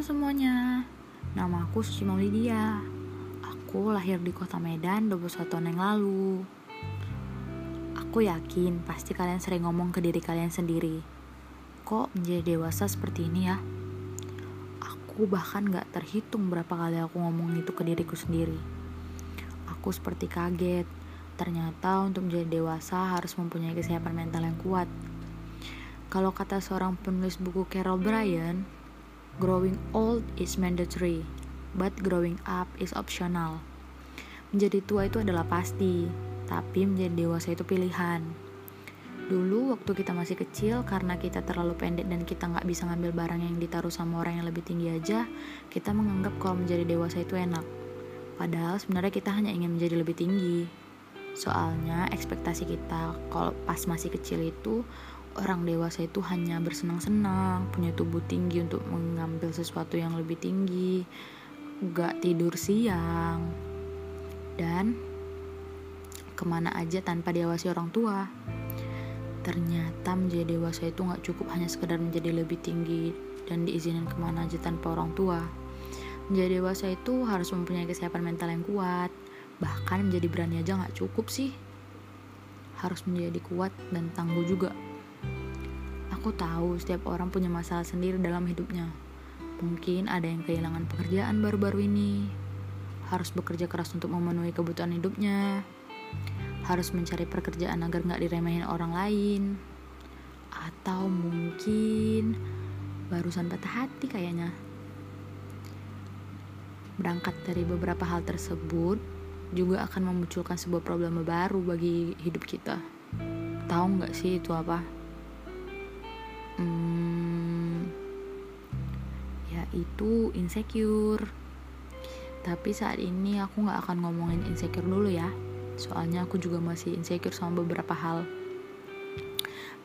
semuanya, nama aku Suci Maulidia. Aku lahir di kota Medan 21 tahun yang lalu. Aku yakin pasti kalian sering ngomong ke diri kalian sendiri. Kok menjadi dewasa seperti ini ya? Aku bahkan gak terhitung berapa kali aku ngomong itu ke diriku sendiri. Aku seperti kaget. Ternyata untuk menjadi dewasa harus mempunyai kesehatan mental yang kuat. Kalau kata seorang penulis buku Carol Bryan, growing old is mandatory, but growing up is optional. Menjadi tua itu adalah pasti, tapi menjadi dewasa itu pilihan. Dulu waktu kita masih kecil karena kita terlalu pendek dan kita nggak bisa ngambil barang yang ditaruh sama orang yang lebih tinggi aja, kita menganggap kalau menjadi dewasa itu enak. Padahal sebenarnya kita hanya ingin menjadi lebih tinggi. Soalnya ekspektasi kita kalau pas masih kecil itu orang dewasa itu hanya bersenang-senang, punya tubuh tinggi untuk mengambil sesuatu yang lebih tinggi, gak tidur siang, dan ke mana aja tanpa diawasi orang tua. Ternyata menjadi dewasa itu gak cukup hanya sekedar menjadi lebih tinggi dan diizinin ke mana aja tanpa orang tua. Menjadi dewasa itu harus mempunyai kesiapan mental yang kuat, bahkan menjadi berani aja gak cukup sih. Harus menjadi kuat dan tangguh juga. Aku tahu setiap orang punya masalah sendiri dalam hidupnya. Mungkin ada yang kehilangan pekerjaan baru-baru ini, harus bekerja keras untuk memenuhi kebutuhan hidupnya, harus mencari pekerjaan agar nggak diremehin orang lain, atau mungkin barusan patah hati kayaknya. Berangkat dari beberapa hal tersebut, juga akan memunculkan sebuah problem baru bagi hidup kita. Tahu nggak sih itu apa? Hmm, yaitu insecure. Tapi saat ini aku gak akan ngomongin insecure dulu ya. Soalnya aku juga masih insecure sama beberapa hal.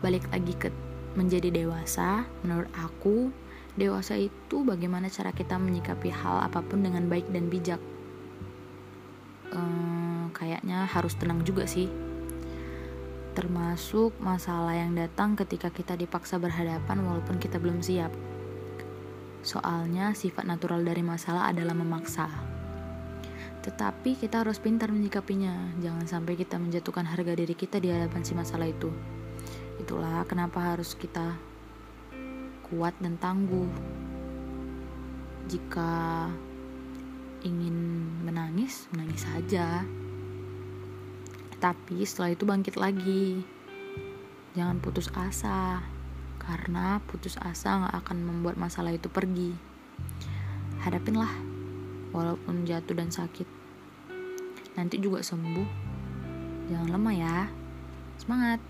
Balik lagi ke menjadi dewasa menurut aku dewasa itu bagaimana cara kita menyikapi hal apa pun dengan baik dan bijak. Ehm, kayaknya harus tenang juga sih termasuk masalah yang datang ketika kita dipaksa berhadapan walaupun kita belum siap. Soalnya sifat natural dari masalah adalah memaksa. Tetapi kita harus pintar menyikapinya, jangan sampai kita menjatuhkan harga diri kita di hadapan si masalah itu. Itulah kenapa harus kita kuat dan tangguh. Jika ingin menangis, menangis saja tapi setelah itu bangkit lagi. Jangan putus asa karena putus asa gak akan membuat masalah itu pergi. Hadapinlah walaupun jatuh dan sakit. Nanti juga sembuh. Jangan lemah ya. Semangat